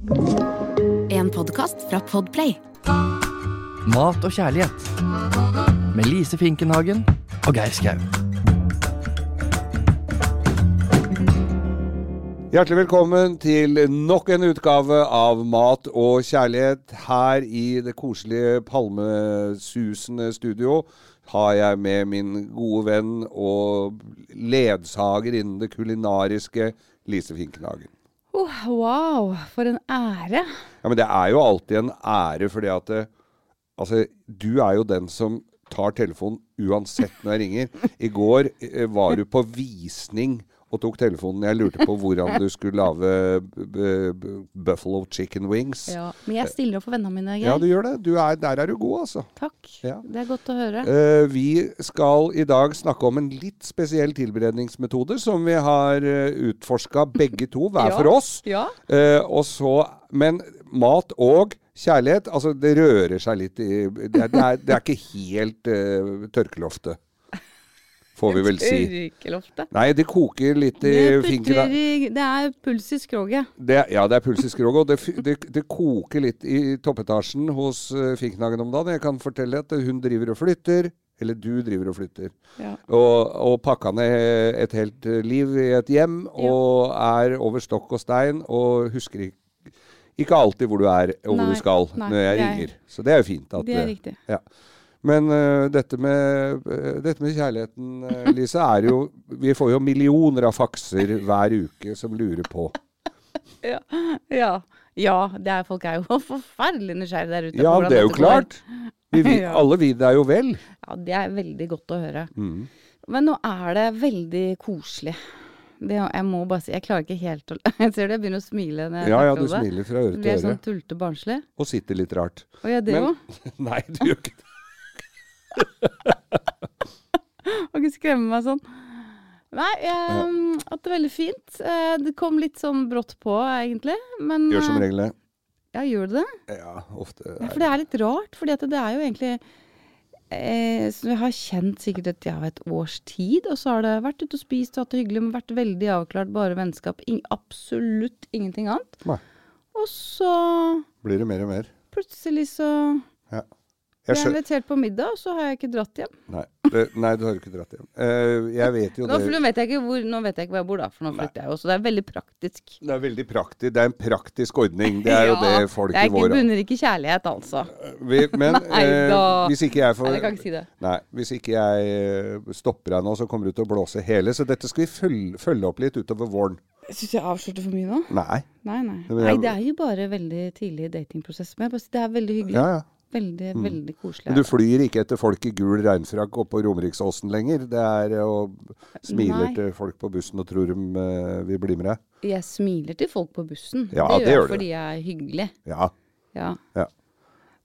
En podkast fra Podplay. Mat og kjærlighet. Med Lise Finkenhagen og Geir Skau. Hjertelig velkommen til nok en utgave av Mat og kjærlighet. Her i det koselige palmesusende studio har jeg med min gode venn og ledsager innen det kulinariske Lise Finkenhagen. Oh, wow, for en ære. Ja, Men det er jo alltid en ære, fordi at det, Altså, du er jo den som tar telefonen uansett når jeg ringer. I går eh, var du på visning og tok telefonen. Jeg lurte på hvordan du skulle lage b- buffalo chicken wings. Ja, men jeg stiller opp for vennene mine, Geir. Ja, du gjør det. Du er, der er du god, altså. Takk. Ja. Det er godt å høre. Uh, vi skal i dag snakke om en litt spesiell tilberedningsmetode som vi har uh, utforska begge to, hver Ja. for oss. Ja. Uh, og så, men mat og kjærlighet, altså det rører seg litt i Det, er- det, er, det er ikke helt uh, tørkeloftet, får vi vel si. Nei, det koker litt i i, det er puls i skroget. Ja, det er puls i skroget, og det, det, det koker litt i toppetasjen hos uh, Finknagen om dagen. Jeg kan fortelle at hun driver og flytter. Eller du driver og flytter. Ja. Og, og pakka ned et helt eh, liv i et hjem, og er over stokk og stein, og husker ikke, ikke alltid hvor du er og hvor Nei, du skal nei, når jeg er- ringer. Så det er jo fint. At, Det er eh, riktig. Ja. Men uh, dette, med, uh, dette med kjærligheten, uh, Lise, er jo Vi får jo millioner av fakser hver uke som lurer på. Ja. ja. ja det er, folk er jo forferdelig nysgjerrige der ute. Ja, det er jo klart. Vi, vi, alle alle det er jo vel. Ja, det er veldig godt å høre. Mm. Men nå er det veldig koselig. Det, jeg må bare si, jeg klarer ikke helt å Jeg ser det, jeg begynner å smile når jeg Ja, ja, du smiler fra øre til øre. blir sånn tulte barnslig. Og sitter litt rart. Og ja, det òg. Nei, du gjør ikke det. Må ikke skremme meg sånn. Nei, jeg hatt det veldig fint. Eh, Det kom litt sånn brått på, egentlig. Men Gjør som eh, regel det. Ja, gjør det det? Ja, ofte. Ja, for det er litt rart, For det er jo egentlig eh, som jeg har kjent sikkert et, ja, et års tid, og så har det vært ute og spist og hatt det hyggelig, men vært veldig avklart, bare vennskap. In absolutt ingenting annet. Nei. Og så Blir det mer og mer. plutselig så Ja. ble Jeg skjønner. invitert på middag, og så har jeg ikke dratt hjem. Nei, det, nei, du har ikke dratt hjem. Uh, jeg vet jo Nå, det. nå vet jeg ikke hvor, nå vet jeg ikke hvor jeg bor, da, for nå flytter jeg jo. Så det er veldig praktisk. Det er veldig praktisk. Det er en praktisk ordning. Det er jo det folk det er i ikke, vår bunner ikke kjærlighet, altså. vi, Men Nei da. da. hvis ikke jeg får Nei, jeg kan ikke si det. Nei, hvis ikke jeg eh, stopper deg nå, så kommer du til å blåse hele. Så dette skal vi følge, følge opp litt utover våren. Syns jeg avslørte for mye nå? Nei. Nei, nei. Nei, det er jo bare veldig tidlig datingprosess. Men det er veldig hyggelig. Ja, ja. Veldig, veldig koselig. Men du flyr ikke etter folk i gul regnfrakk oppå Romeriksåsen lenger? Det er eh, å smiler Nei. til folk på bussen og tror de uh, vil bli med deg? Jeg smiler til folk på bussen. Ja, det, det gjør gjør jeg fordi jeg er hyggelig. Ja. Ja. Ja.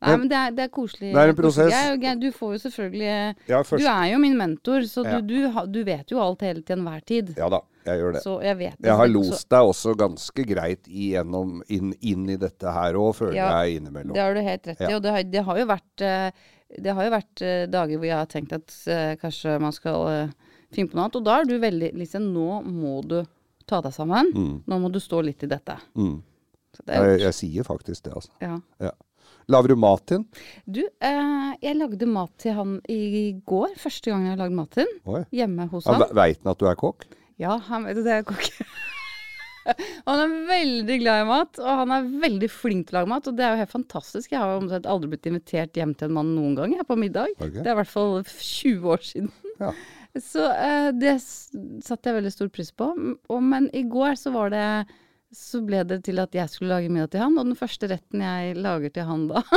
Nei, Men- det er, det er koselig. Det er en prosess. Jeg, du får jo selvfølgelig Ja, Du er jo min mentor, så Ja. du, du, du vet jo alt hele til enhver tid. Ja da, jeg gjør det. Så jeg vet det. Jeg har lost deg også ganske greit igjennom, inn, inn i dette her òg, føler Ja, jeg innimellom. Det har du helt rett i. Ja. Og det har, det har jo vært, eh, det har jo vært eh, dager hvor jeg har tenkt at uh, kanskje man skal uh, finne på noe annet. Og da er du veldig liksom Nå må du ta deg sammen. Nå må du stå litt i dette. Mm. Så det Jeg, jeg sier faktisk det, altså. Ja. Ja. Lager du mat til den? Du, eh, jeg lagde mat til han i går. Første gang jeg lagde mat til han. Hjemme hos han. han. ve- Veit han at du er kokk? Ja, han vet at. Jeg er kokk. han er veldig glad i mat, og han er veldig flink til å lage mat. Og det er jo helt fantastisk. Jeg har omtrent aldri blitt invitert hjem til en mann noen gang jeg, på middag. Okay. Det er i hvert fall 20 år siden. Ja. Så eh, det satte jeg veldig stor pris på. Og, men i går så var det Så ble det til at jeg skulle lage middag til han, og den første retten jeg lager til han da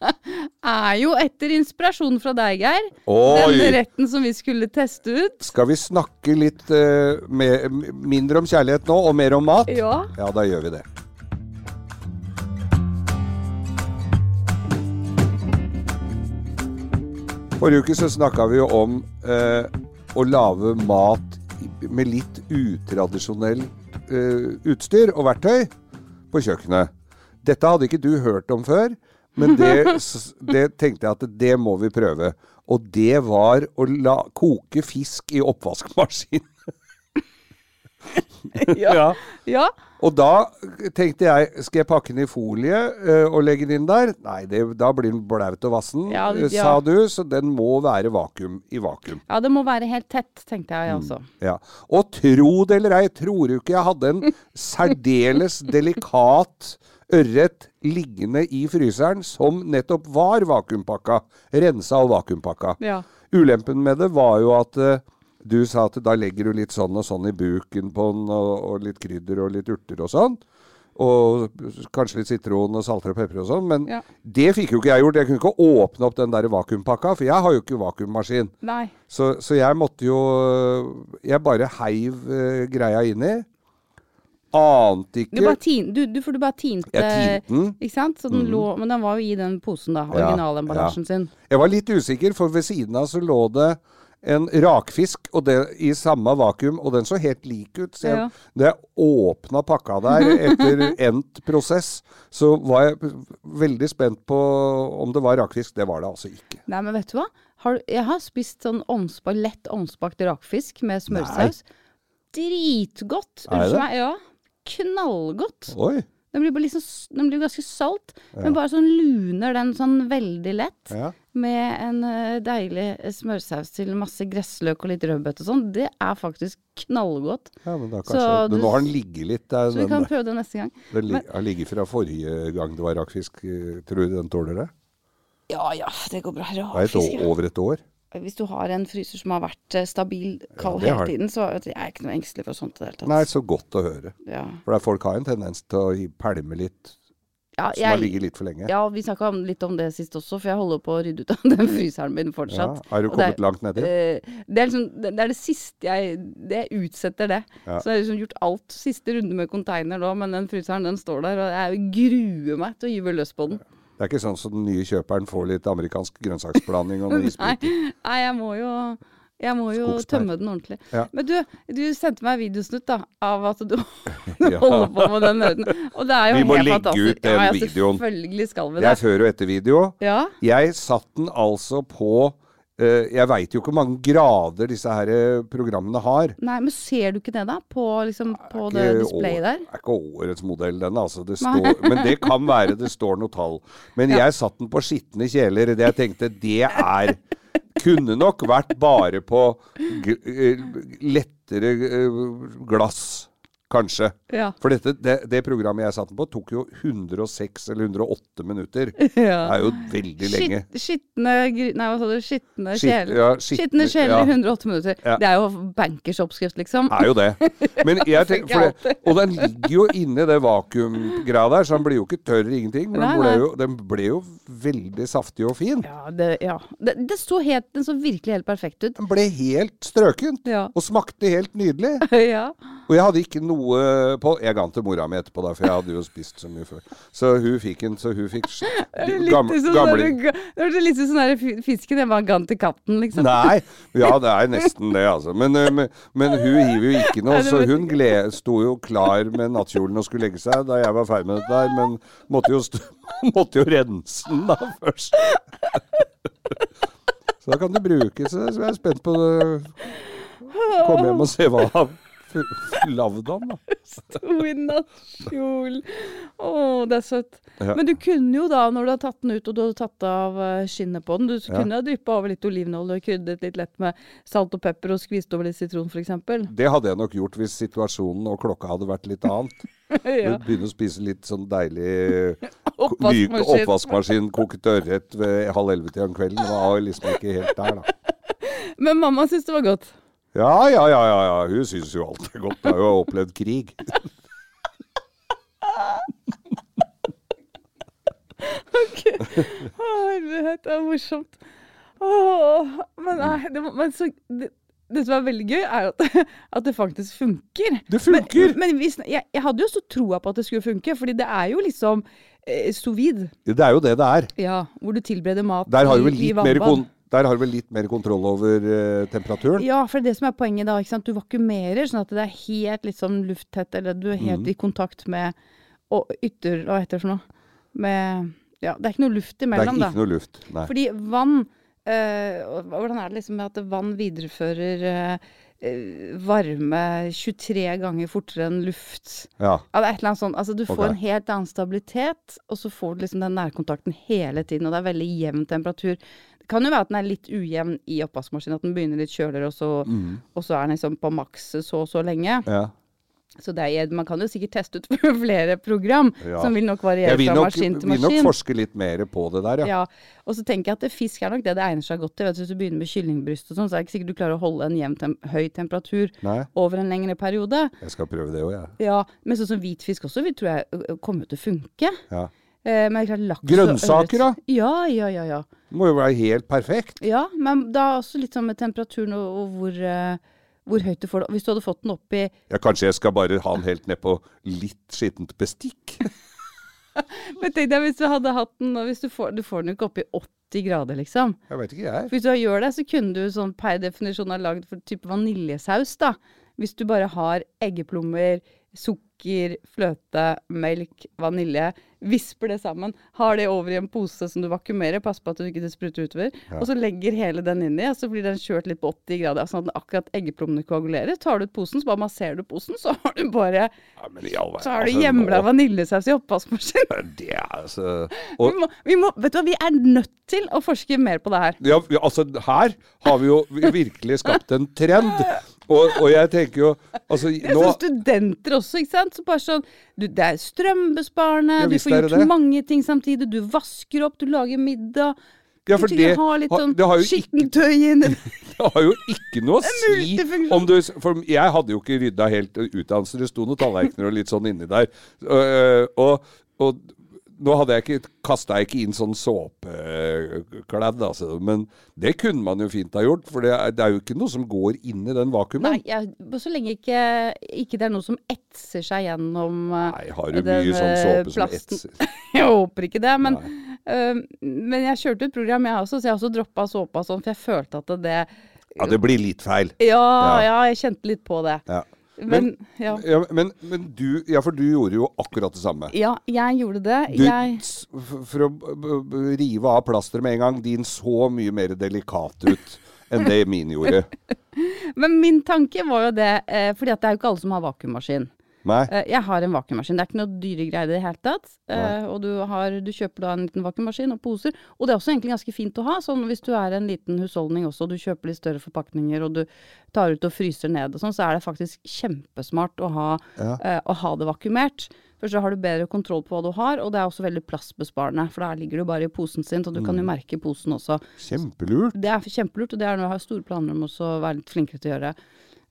er jo etter inspirasjon fra deg, Geir. Den retten som vi skulle teste ut. Skal vi snakke litt uh, mer, mindre om kjærlighet nå, og mer om mat? Ja. Ja, da gjør vi det. Forrige uke så snakka vi jo om eh, å lage mat med litt utradisjonell utstyr og verktøy på kjøkkenet. Dette hadde ikke du hørt om før, men det, det tenkte jeg at det må vi prøve. Og det var å la, koke fisk i oppvaskmaskin. Ja. ja. Og da tenkte jeg, skal jeg pakke den i folie eh, og legge den inn der? Nei, det, da blir den blaut og vassen, Ja, eh, ja. sa du. Så den må være vakuum i vakuum. Ja, det må være helt tett, tenkte jeg Mm. også. Ja. Og tro det eller ei, tror du ikke jeg hadde en særdeles delikat ørret liggende i fryseren som nettopp var vakuumpakka. Rensa og vakuumpakka. Ja. Ulempen med det var jo at eh, du sa at da legger du litt sånn og sånn i buken på den, og, og litt krydder og litt urter og sånn. Og kanskje litt sitron og salter og pepper og sånn. Men Ja. det fikk jo ikke jeg gjort. Jeg kunne ikke åpne opp den der vakuumpakka, for jeg har jo ikke vakuummaskin. Så, så jeg måtte jo Jeg bare heiv uh, greia inni. Ante Du bare ikke tin, du, du, for du bare tinte Jeg tinte den. Ikke sant? Så den lå, men den var jo i den posen, da. Ja, ja. sin. Jeg var litt usikker, for ved siden av så lå det en rakfisk og det, i samme vakuum, og den så helt lik ut. Så jeg, Ja. da jeg åpna pakka der etter endt prosess, så var jeg veldig spent på om det var rakfisk. Det var det altså ikke. Nei, men vet du hva? Har, jeg har spist sånn ovnsbakt, lett ovnsbakt rakfisk med smørsaus. Dritgodt! Unnskyld meg. Ja. Knallgodt. Oi. Den blir, bare liksom, den blir ganske salt, men bare sånn luner den sånn veldig lett. Ja. Med en eh, deilig smørsaus til masse gressløk og litt rødbet og sånn. Det er faktisk knallgodt. ja, men da Så kanskje du- Nå har den ligget litt der. Så vi Den, kan prøve det neste gang. den men- har ligget fra forrige gang det var rakfisk. Eh, Tror du den tåler det? Ja ja, det går bra. Rakfisk. Det er et år, over et år. Hvis du har en fryser som har vært eh, stabil kald ja, hele tiden, så jeg er jeg ikke noe engstelig for sånt i det hele tatt. Nei, så godt å høre. Ja, For folk har en tendens til å pælme litt ja, som har ligget litt for lenge. ja vi snakka litt om det sist også, for jeg holder på å rydde ut av den fryseren min Ja, fortsatt. Har du kommet er, langt nedi? Eh, det, er liksom, det det er det siste jeg Det jeg utsetter det. Ja. Så jeg har liksom gjort alt. Siste runde med container nå, men den fryseren den står der, og jeg gruer meg til å gyve løs på den. Det er ikke sånn som den nye kjøperen får litt amerikansk grønnsaksblanding og noe Nei, isbiter. nei, jeg må jo jeg må jo tømme den ordentlig. Ja. Men du, du sendte meg videosnutt da, av at du, du Ja. holder på med den møten. Og det er jo Vi må legge fantastisk. ut den ja, videoen. Selvfølgelig skal vi Det er det. før- og ettervideo. Ja, Jeg satt den altså på Jeg veit jo ikke hvor mange grader disse her eh, programmene har. Nei, men ser du ikke det, da? På, liksom, på Ikke det displayet der? er ikke årets modell, den. altså. Det står, men det kan være det står noe tall. Men Ja. jeg satt den på skitne kjeler. Det jeg tenkte, det er Kunne nok vært bare på eh, lettere eh, glass, kanskje. Ja. For dette, det, det programmet jeg satte på, tok jo 106 eller 108 minutter. Det er jo veldig lenge. Skitne Nei, hva sa du? Skitne kjeler. ja, skitne- kjeler ja. i 108 minutter. Ja. Det er jo bankers oppskrift, liksom. er jo det. Men jeg tenk, for det, og den ligger jo inni det vakuumgreia der, så den blir jo ikke tørr ingenting. Men Nei, den ble, jo, den ble jo veldig saftig og fin. Ja, det, ja. det, det så helt, den så virkelig helt perfekt ut. Den ble helt strøkent. Ja. Og smakte helt nydelig. ja. Og jeg hadde ikke noe på Jeg ga den til mora mi etterpå, da, for jeg hadde jo spist så mye før. Så hun fikk en så hun fikk gamle, sånn det hørtes litt ut som den fisken jeg bare ga den til katten, liksom. Nei. Ja, det er nesten det, altså. Men, eh, men, men hun hiver jo ikke noe, så hun gled, sto jo klar med nattkjolen og skulle legge seg da jeg var ferdig med dette der, men måtte jo, st måtte jo rense den da først. Så da kan det brukes. Så jeg er spent på det. Komme hjem og se hva han han, da. Sto i nattkjol. Å, det er søtt. Ja. Men du kunne jo da, når du har tatt den ut og du hadde tatt av eh, skinnet på den, du Ja. kunne ha dryppa over litt olivenolje og krydret litt lett med salt og pepper og skvist over litt sitron, f.eks. Det hadde jeg nok gjort hvis situasjonen og klokka hadde vært litt annet. ja. Begynne å spise litt sånn deilig Oppvaskmaskin. oppvaskmaskin, kokt ørret ved halv elleve-tida om kvelden. Det var liksom ikke helt der, da. Men mamma syntes det var godt. Ja, ja, ja, ja, ja. hun syns jo alt er godt. Hun har jo opplevd krig. ok. herlighet, det er morsomt. Åh, men nei, det, men så, det, det som er veldig gøy, er at, at det faktisk funker. Det funker! Men, men hvis, jeg, jeg hadde jo så troa på at det skulle funke, fordi det er jo liksom eh, sous vide. Det er jo det det er. Ja, hvor du tilbereder mat Der har du i, vel litt mer, kon der har du vel litt mer kontroll over eh, temperaturen. Ja, for det er det som er poenget da. ikke sant? Du vakumerer, sånn at det er helt liksom lufttett, eller du er helt mm. i kontakt med og ytter... Hva heter det for noe? Med Ja, det er ikke noe luft imellom, da. Det er ikke da. noe luft. Nei. Fordi vann øh, Hvordan er det liksom med at vann viderefører eh, varme 23 ganger fortere enn luft. Ja. Ja, det er et eller annet sånt. Altså, du får okay. en helt annen stabilitet, og så får du liksom den nærkontakten hele tiden, og det er veldig jevn temperatur. Kan jo være at den er litt ujevn i oppvaskmaskinen, at den begynner litt kjøligere, og så, og så er den liksom på maks så og så lenge. ja. Så er, man kan jo sikkert teste ut flere program, Ja. som vil nok variere vil nok, fra nok, maskin Jeg vil nok forske litt mer på det der, ja. Ja, og så tenker jeg at fisk er nok det det egner seg godt til. Vet du, Hvis du begynner med kyllingbryst og sånn, så er det ikke sikkert du klarer å holde en jevn tem høy temperatur Nei, over en lengre periode. jeg skal prøve det òg, jeg. Ja, Men sånn som hvitfisk også vil, tror jeg kommer til å funke. Ja. Eh, men klart laks Grønnsaker, da? Ja, ja, ja, ja. Må jo være helt perfekt. Ja, men da også litt sånn med temperaturen og, og hvor, eh, hvor høyt du får det. Hvis du hadde fått den opp i Ja, kanskje jeg skal bare ha den helt ned på litt skittent bestikk? Men tenk deg hvis du hadde hatt den hvis du får, du får den jo ikke opp i 80 grader, liksom. Jeg vet ikke, jeg. Hvis du gjør det, så kunne du sånn per definisjon ha lagd for type vaniljesaus, da. Hvis du bare har eggeplommer, sukker, fløte, melk, vanilje. Visper det sammen. Har det over i en pose som du vakuumerer. Pass på at du ikke det spruter utover. Og så legger hele den inni, og så blir den kjørt litt på 80 grader. Sånn at akkurat eggeplommene koagulerer. Tar du ut posen, så bare masserer du posen, så har du bare Ja, all Så har du altså, hjemla vaniljesaus i oppvaskmaskinen. Det er altså Vi må, vi må, vet du hva, vi er nødt til å forske mer på det her. ja, altså, her har vi jo virkelig skapt en trend. Og, og jeg tenker jo Altså, er nå sånn studenter også, ikke sant. Så bare sånn, du, det er strømbesparende, Ja, du får er gjort det. mange ting samtidig. Du vasker opp, du lager middag. Ja, for du det har litt sånn det har ikke- Det har jo ikke noe å si om du For jeg hadde jo ikke rydda helt utdannelse. Det sto noen tallerkener og litt sånn inni der. Øh, og, og nå hadde jeg ikke kasta ikke inn sånn såpekledd, altså. Men det kunne man jo fint ha gjort. For det er, det er jo ikke noe som går inn i den vakuumen. Nei, jeg, så lenge ikke, ikke det er noe som etser seg gjennom eh, Nei, har du den, mye sånn såpe såpe som etser? Jeg håper ikke det, men, øh, men jeg kjørte et program jeg også, så jeg også droppa såpa sånn, for jeg følte at det Ja, det blir litt feil. Ja, Ja. ja, jeg kjente litt på det. Ja. Men, ja. Ja, men, men du Ja, for du gjorde jo akkurat det samme. ja, jeg gjorde det. Du, Jeg for å rive av plasteret med en gang, din så mye mer delikat ut enn det min gjorde. Men min tanke var jo det, eh, fordi at det er jo ikke alle som har vakuummaskin. Nei? Eh, jeg har en vakuummaskin. Det er ikke noe dyre greier i det hele tatt. Nei. og du, har, du kjøper da en liten vakuummaskin og poser. Og det er også egentlig ganske fint å ha. Sånn hvis du er en liten husholdning også, og du kjøper litt større forpakninger og du tar ut og fryser ned og sånn, så er det faktisk kjempesmart å ha, Ja. eh, å ha det vakuumert. For så har du bedre kontroll på hva du har, og det er også veldig plassbesparende. For der ligger du bare i posen sin, så du kan jo merke posen også. Kjempelurt. Det er kjempelurt, og det er noe jeg har store planer om også å være litt flinkere til å gjøre.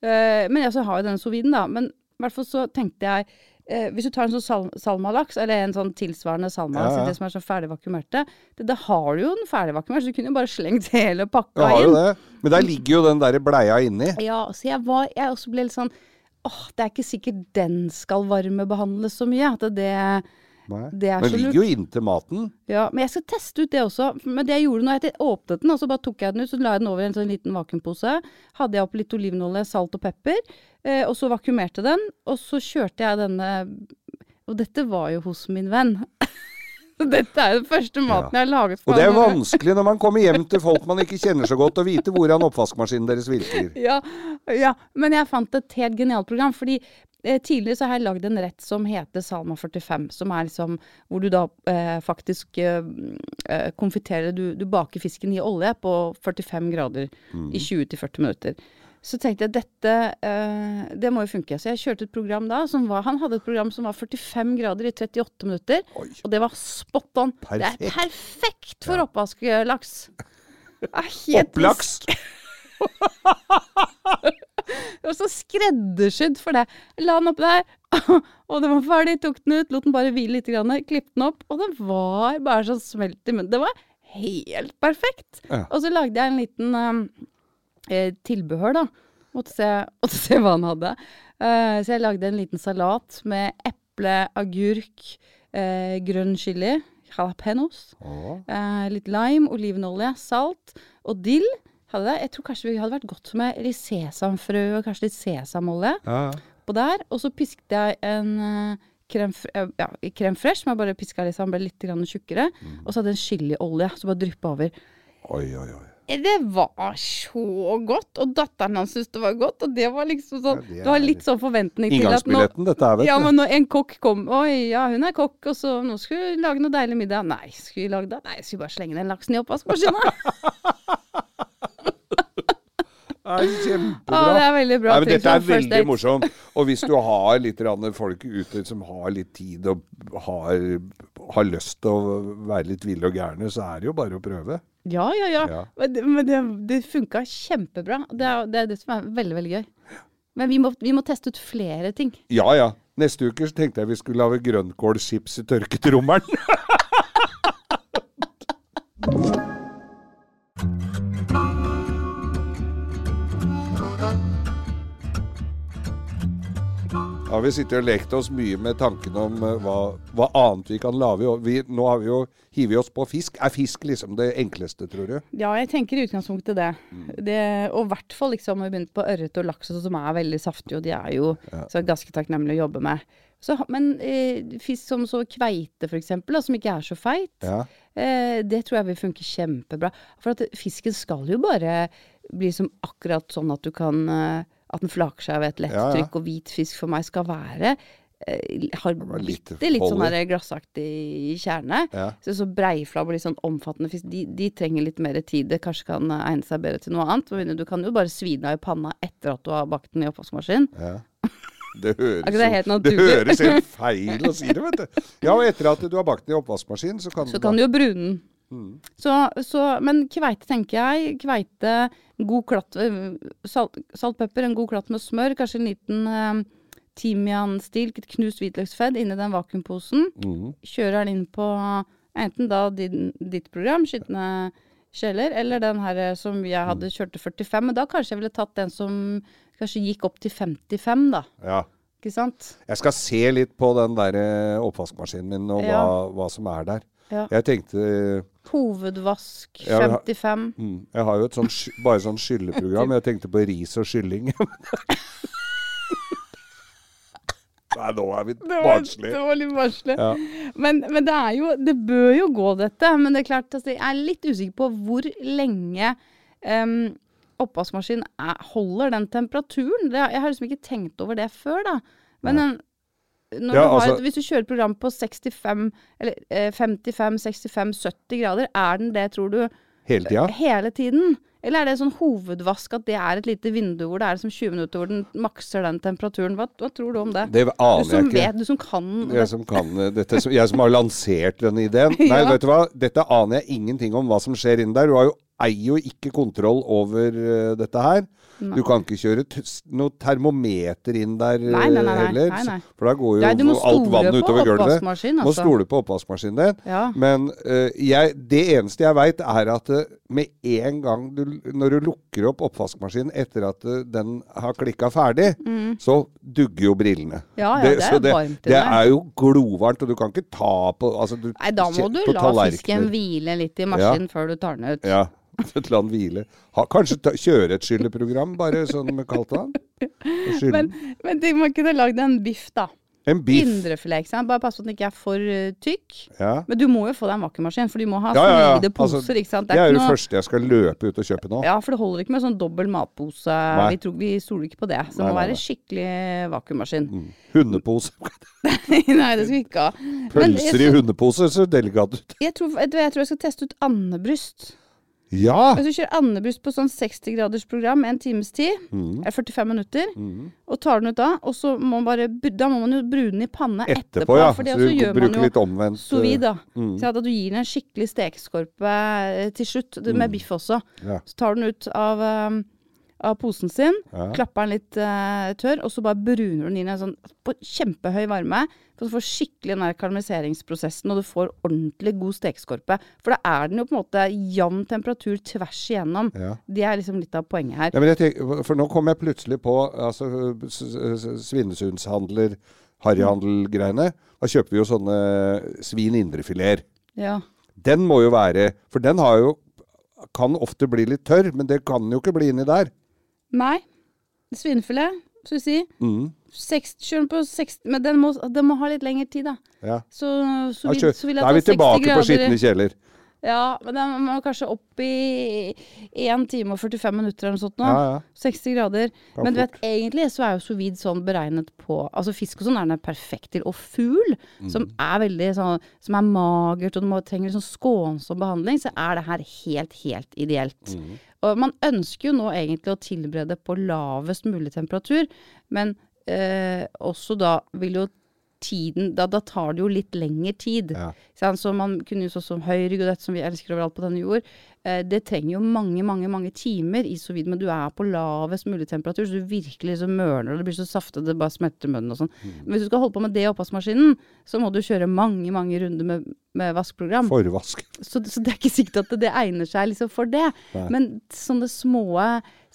Eh, men jeg har jo denne soviden, da. Men i hvert fall så tenkte jeg eh, Hvis du tar en sånn sal salmalaks, eller en sånn tilsvarende salmalaks, Ja, ja. det som er så ferdig vakuumerte, det, det har du jo den ferdig vakuumert, så du kunne jo bare slengt hele pakka har inn. det. Men der ligger jo den der bleia inni. Ja, så jeg var Jeg også ble litt sånn Åh, det er ikke sikkert den skal varmebehandles så mye. At det, det er men lurt. ligger jo inntil maten. Ja, men jeg skal teste ut det også. Men det jeg gjorde nå, jeg åpnet den, og så bare tok jeg den ut, så la jeg den over i en sånn liten vakuumpose. Hadde jeg oppi litt olivenolje, salt og pepper, eh, og så vakuumerte den. Og så kjørte jeg denne Og dette var jo hos min venn. Dette er den første maten jeg har laget for Og det er vanskelig når man kommer hjem til folk man ikke kjenner så godt, å vite hvordan oppvaskmaskinen deres virker. Ja, ja, men jeg fant et helt genialt program. fordi tidligere så har jeg lagd en rett som heter Salma 45. Som er liksom hvor du da eh, faktisk eh, eh, konfiterer du, du baker fisken i olje på 45 grader i 20-40 minutter. Så tenkte jeg dette eh, Det må jo funke. Så jeg kjørte et program da som var Han hadde et program som var 45 grader i 38 minutter. Oi. Og det var spot on. Det er perfekt for oppvasklaks. Det er Opplaks! det var så skreddersydd for det. La den oppi der, og den var ferdig. Tok den ut, lot den bare hvile litt, klippet den opp, og den var bare sånn smelt i munnen. Det var helt perfekt. Ja. Og så lagde jeg en liten um, eh, tilbehør, da. Måtte se, måtte se hva han hadde. Uh, så jeg lagde en liten salat med eple, agurk, eh, grønn chili, jalapeños. oh. Eh, litt lime, olivenolje, salt og dill. Hadde det. Jeg tror kanskje det hadde vært godt med litt sesamfrø og kanskje litt sesamolje ja. på der. Og så pisket jeg en uh, krem, eh, ja, krem fresh, som jeg bare piska litt, så den ble litt tjukkere. Og så hadde jeg en chiliolje, som bare dryppa over. Oi, oi, oi. Det var så godt, og datteren hans syntes det var godt. Og det var liksom sånn Ja, Du har litt sånn forventning til at nå dette er, vet Ja, men når en kokk kom Oi, ja, hun er kokk, og så nå skulle vi lage noe deilig middag. Nei, skulle vi lage det? Nei, skulle bare slenge den laksen i oppvaskmaskina. Nei, Å, det er veldig bra. Nei, men dette er veldig morsomt. Og hvis du har litt folk ute som har litt tid og har, har lyst til å være litt ville og gærne, så er det jo bare å prøve. Ja, ja, ja. Ja. Men det, men det, det funka kjempebra. Det er, det er det som er veldig, veldig gøy. Men vi må, vi må teste ut flere ting. Ja ja. Neste uke så tenkte jeg vi skulle lage grønnkålchips i tørket rommeren. Ja, Vi sitter og lekt oss mye med tanken om eh, hva, hva annet vi kan lage. Vi, nå har vi jo hivet oss på fisk. Er fisk liksom det enkleste, tror du? Ja, jeg tenker i utgangspunktet det. Mm. det og i hvert fall liksom, vi begynte på ørret og laks, som er veldig saftige, og de er jo så ganske takknemlige å jobbe med. Så, men eh, fisk som så kveite, eksempel, som ikke er så feit, Ja. eh, det tror jeg vil funke kjempebra. For at fisken skal jo bare bli som akkurat sånn at du kan eh, At den flaker seg ved et lett Ja, trykk. Og hvit fisk for meg skal være eh, har bitte litt sånn glassaktig kjerne. Ja. Så, så breiflabb og litt sånn omfattende fisk, de, de trenger litt mer tid. Det kanskje kan egne seg bedre til noe annet. Du kan jo bare svi den av i panna etter at du har bakt den i oppvaskmaskin. Ja. Det høres, det helt det høres helt feil å si det, vet du. Ja, og etter at du har bakt den i oppvaskmaskin, så kan Så du kan du jo brune den. Mm. Så, så, men kveite, tenker jeg. Kveite, god klatt eh, salt, salt, pepper, en god klatt med smør. Kanskje en liten eh, timianstilk, et knust hvitløksfedd inni den vakuumposen. Mm. Kjører den inn på enten da din, ditt program, Skitne kjeller, eller den her eh, som jeg hadde kjørt til 45. Men da kanskje jeg ville tatt den som kanskje gikk opp til 55, da. Ja. Ikke sant? Jeg skal se litt på den der eh, oppvaskmaskinen min og hva, hva som er der. Ja. Jeg tenkte Hovedvask men ha- 55. mm, Jeg har jo et sånt, bare sånn skylleprogram. Jeg tenkte på ris og kylling. Nei, nå er vi barnslige. det var litt barnslig. Ja. Men, men det er jo Det bør jo gå, dette. Men det er klart, altså, jeg er litt usikker på hvor lenge um, oppvaskmaskinen er, holder den temperaturen. Det, jeg har liksom ikke tenkt over det før, da. Men en, Ja, du har, altså- et- hvis du kjører et program på 65, eller eh, 55, 65, 70 grader, er den det, tror du, Hele tida? hele tiden? Eller er det sånn hovedvask at det er et lite vindu hvor det er som 20 minutter hvor den makser den temperaturen? Hva, hva tror du om det? Det aner jeg ikke. vet, du som kan Jeg som kan eh, dette, jeg som har lansert denne ideen. Nei, Ja. vet du hva? Dette aner jeg ingenting om hva som skjer inni der. Du har jo, eier jo ikke kontroll over uh, dette her. Du kan ikke kjøre noe termometer inn der eh, Nei, nei, nei, nei. heller. Nei, nei. For da går jo Nei, du må alt vannet utover gulvet. oppvaskmaskin, Må altså. stole på oppvaskmaskinen din. Ja. Men uh, jeg, det eneste jeg veit, er at eh, med en gang du Når du lukker opp oppvaskmaskinen etter at eh, den har klikka ferdig, så dugger jo brillene. Mm. Ja, ja, det er det, varmt det i er jo glovarmt, og du kan ikke ta på altså, du, Nei, da må du la fisken hvile litt i maskinen før du tar den ut. Ja. La den hvile. Ha, kanskje ta, kjøre et skylleprogram, bare sånn med kaldt vann? Men, men tenk, man kunne lagd en biff, da. En biff. Indrefilet, ikke sant. Bare pass på at den ikke er for eh, tykk. Ja. Men du må jo få deg en vakuummaskin, for du må ha Ja, ja, solide poser, Altså, ikke sant. Det er jo ikke det noe- første jeg skal løpe ut og kjøpe nå. Ja, for det holder ikke med sånn dobbel matpose. Nei. Vi, tror, vi stoler ikke på det. Så det Nei, må nei, være skikkelig vakuummaskin. Mm. Hundepose. Nei, det skal vi ikke ha. Pølser i hundepose ser delikat ut. jeg, tror, jeg tror jeg skal teste ut andebryst. Ja! Hvis du kjører andebuss på sånn 60 graders program en times tid, Mm. er 45 minutter, og tar den ut da, og så må man bare, da må man jo brune den i panne etterpå. Etterpå, ja. For det Så du gjør man jo litt omvendt sous vide, da. mm. Så at du gir den en skikkelig stekeskorpe eh, til slutt, med biff også. Mm. Ja. Så tar du den ut av, um, av posen sin, Ja. klapper den litt uh, tørr, og så bare bruner du den inn i en sånn på kjempehøy varme. For å få skikkelig den der karamelliseringsprosessen, og du får ordentlig god stekeskorpe. For da er den jo på en måte jevn temperatur tvers igjennom. Ja. Det er liksom litt av poenget her. Ja, tenker, for nå kom jeg plutselig på altså, Svinesundshandler, harryhandel-greiene. Da kjøper vi jo sånne svin indrefileter. Ja. Den må jo være For den har jo kan ofte bli litt tørr, men det kan jo ikke bli inni der. Nei. Svinefilet, si. Mm. Seks- Kjør den på 60 Men den må, den må ha litt lengre tid, da. Ja. Så, så, vil, så vil jeg da er vi ta 60 tilbake på skitne kjeler. Ja, men den må kanskje opp i 1 time og 45 minutter eller noe sånt nå. Ja, ja. 60 grader. Kan Men du vet, egentlig så er jo sous vide sånn beregnet på Altså fisk og sånn er den perfekt til. Og fugl, som Mm. er veldig sånn Som er magert og du må, trenger sånn skånsom behandling, så er det her helt, helt ideelt. Mm. Og man ønsker jo nå egentlig å tilberede på lavest mulig temperatur, men eh, også da vil jo tiden da, da tar det jo litt lengre tid. Ja. Så man kunne jo sånn som og som vi elsker overalt på denne jord, eh, det trenger jo mange, mange mange timer i sous vide, men du er på lavest mulig temperatur, så du virkelig liksom mørner, og det blir så saftet, det bare smelter munnen og sånn. Mm. Men hvis du skal holde på med det i oppvaskmaskinen, så må du kjøre mange, mange runder med, med vaskeprogram. Forvask. Så, så det er ikke sikkert at det egner seg liksom for det. Nei. Men sånne små,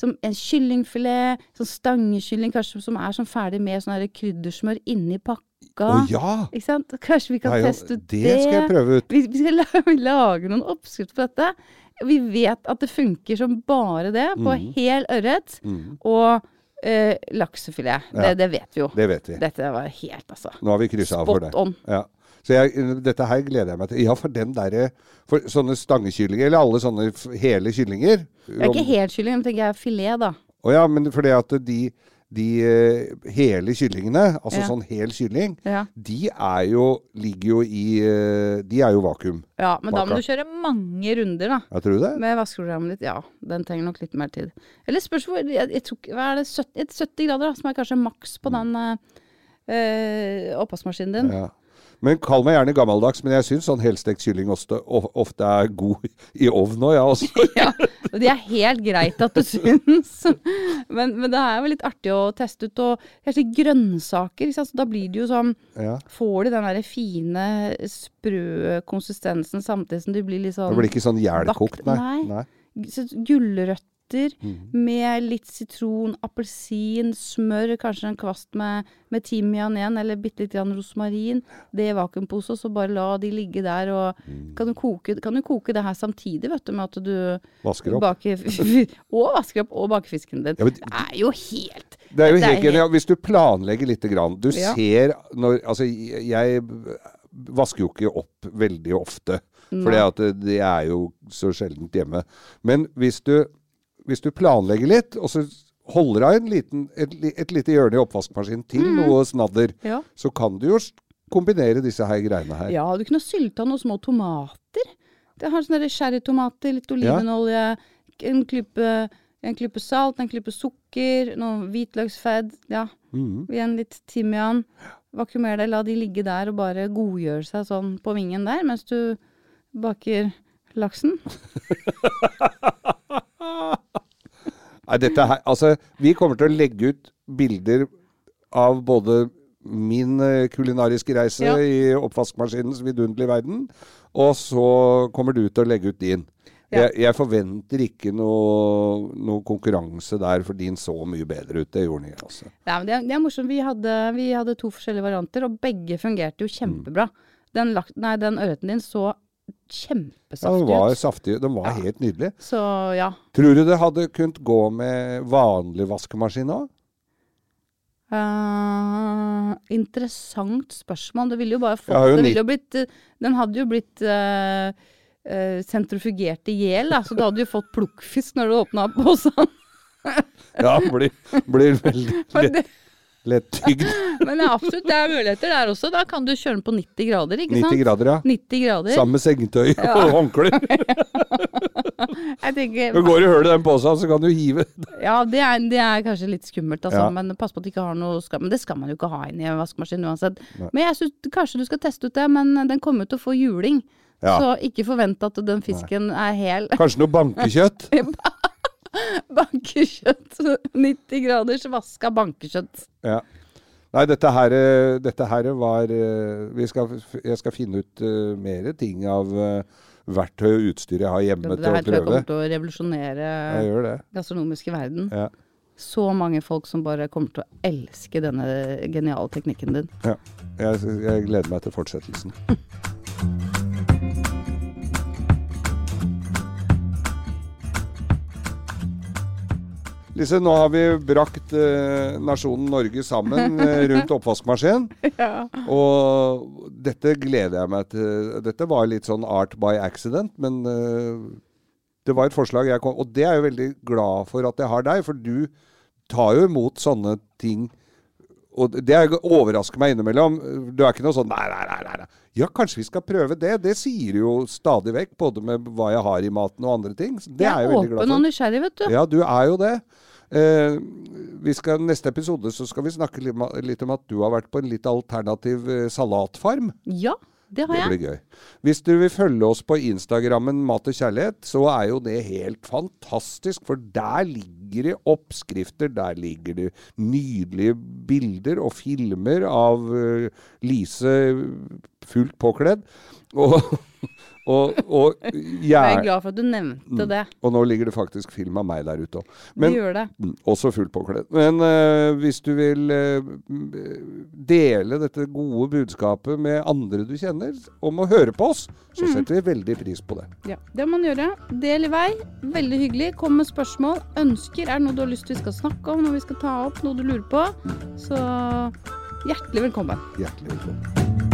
som en kyllingfilet, sånn stangekylling kanskje som er sånn ferdig med sånn kryddersmør inni pakka. Å ja! Ikke sant? Kanskje vi kan er teste ut det det. skal jeg prøve ut. Vi, vi skal la- lage noen oppskrifter på dette. Vi vet at det funker som bare det på mm. hel ørret Mm, og eh, laksefilet. Ja. Det, det vet vi jo. det vet vi. Dette var helt, altså. Nå har vi kryssa av for det. Spot on. Ja. Så jeg, dette her gleder jeg meg til. Ja, for den derre For sånne stangekyllinger, eller alle sånne hele kyllinger Det er ikke helt kylling, men tenker jeg filet, da. Å ja, men fordi at de, de eh, hele kyllingene, altså Ja. sånn hel kylling, Ja. de er jo Ligger jo i eh, De er jo vakuum. ja, men da må du kjøre mange runder, da. Jeg tror det? Med vaskeprogrammet ditt, ja. Den trenger nok litt mer tid. Eller spørs hvor jeg, jeg tror, Hva er det? 70, 70 grader, da, som er kanskje maks på den eh, eh, oppvaskmaskinen din. Ja. Men kall meg gjerne gammeldags, men jeg syns sånn helstekt kylling ofte, ofte er god i ovn òg, jeg også. Ja, og det er helt greit at du syns. Men, men det er jo litt artig å teste ut. Og kanskje grønnsaker. Ikke sant? Så da blir det jo sånn Ja. Får du den der fine, sprø konsistensen samtidig som du blir litt sånn Det blir ikke sånn jævlkokt, nei. Nei. nei. så Gulrøtter mm. med litt sitron, appelsin, smør, kanskje en kvast med, med timian igjen, eller bitte litt rosmarin. Det i vakuumpose, og så bare la de ligge der. Og Mm. kan du koke, kan du koke det her samtidig, vet du, med at du Vasker opp. baker Og vasker opp og baker fisken din. Ja, men- det er jo helt Det er jo er helt genialt. Hvis du planlegger lite grann Du Ja. ser når Altså, jeg vasker jo ikke opp veldig ofte. For det, det er jo så sjeldent hjemme. Men hvis du, hvis du planlegger litt, og så holder av en liten, et, et lite hjørne i oppvaskmaskinen til Mm. noe snadder, Ja. så kan du jo kombinere disse her greiene her. Ja, du kunne sylta noen små tomater. Det har sånne sherrytomater, litt olivenolje, en klype, en klype salt, en klype sukker, noe hvitløksfedd. Ja, Mm. igjen litt timian. Vakuumer det, la de ligge der og bare godgjøre seg sånn på vingen der, mens du baker laksen. Nei, dette her Altså, vi kommer til å legge ut bilder av både min eh, kulinariske reise Ja. i oppvaskmaskinens vidunderlige verden, og så kommer du til å legge ut din. Ja. Jeg, jeg forventer ikke noe, noe konkurranse der, for din så mye bedre ut. Det gjorde den ikke, altså. Nei, det, er, det er morsomt. Vi hadde, vi hadde to forskjellige varianter, og begge fungerte jo kjempebra. Den, lagt, nei, den ørreten din så Ja, den kjempesaftig var ut. saftig. Den var Ja. helt nydelig. Så ja. Tror du det hadde kunnet gå med vanlig vaskemaskin òg? Uh, interessant spørsmål. Det ville jo bare fått jo jo blitt, eh, Den hadde jo blitt uh, uh, sentrifugert i hjel, så da hadde du fått plukkfisk når du åpna posen. Ja, blir, blir veldig Det- tygd. men det er absolutt, det er muligheter der også. Da kan du kjøre den på 90 grader, ikke 90 sant? grader, ja. 90 grader. Sammen med sengetøy og håndklær. Tenker, Men går du hullet i den posen, så kan du hive. ja, det er, det er kanskje litt skummelt, altså, Ja. men pass på at du ikke har noe skam. Men det skal man jo ikke ha inn i en vaskemaskin uansett. Nei. Men jeg syns kanskje du skal teste ut det, men den kommer jo til å få juling. Ja. Så ikke forvent at den fisken er hel. Kanskje noe bankekjøtt. Bankekjøtt. 90 graders vaska bankekjøtt. Ja. Nei, dette her, eh, dette her var eh, vi skal, Jeg skal finne ut uh, mer ting av uh, verktøy og utstyr jeg har hjemme Det til her å tror jeg prøve. kommer til å revolusjonere det. gastronomiske verden. Ja. Så mange folk som bare kommer til å elske denne geniale teknikken din. Ja. Jeg, jeg gleder meg til fortsettelsen. Lise, nå har vi brakt eh, nasjonen Norge sammen eh, rundt oppvaskmaskinen. Ja. Og dette gleder jeg meg til. Dette var litt sånn art by accident, men eh, det var et forslag jeg kom Og det er jeg veldig glad for at jeg har deg, for du tar jo imot sånne ting. Og det er- overrasker meg innimellom. Du er ikke noe sånn nei, nei, nei, nei. Ja, kanskje vi skal prøve det. Det sier jo stadig vekk, både med hva jeg har i maten og andre ting. Det Jeg er er jeg veldig glad for. åpen og nysgjerrig, vet du. Ja, du er jo det. Eh, vi skal, neste episode så skal vi snakke litt, om at du har vært på en litt alternativ eh, salatfarm. Ja, det har jeg. Det blir gøy. Hvis du vil følge oss på Instagrammen Mat og kjærlighet, så er jo det helt fantastisk. For der ligger det oppskrifter, der ligger det nydelige bilder og filmer av eh, Lise fullt påkledd. Og, og, og, Jeg er glad for at du nevnte det. og nå ligger det faktisk film av meg der ute òg. Mm, Også fullt påkledd. Men uh, hvis du vil uh, dele dette gode budskapet med andre du kjenner, om å høre på oss, så setter vi veldig pris på det. Ja, det må man gjøre. Del i vei. Veldig hyggelig. Kom med spørsmål. Ønsker. Er det noe du har lyst til vi skal snakke om, noe vi skal ta opp, noe du lurer på? Så hjertelig velkommen. Hjertelig velkommen.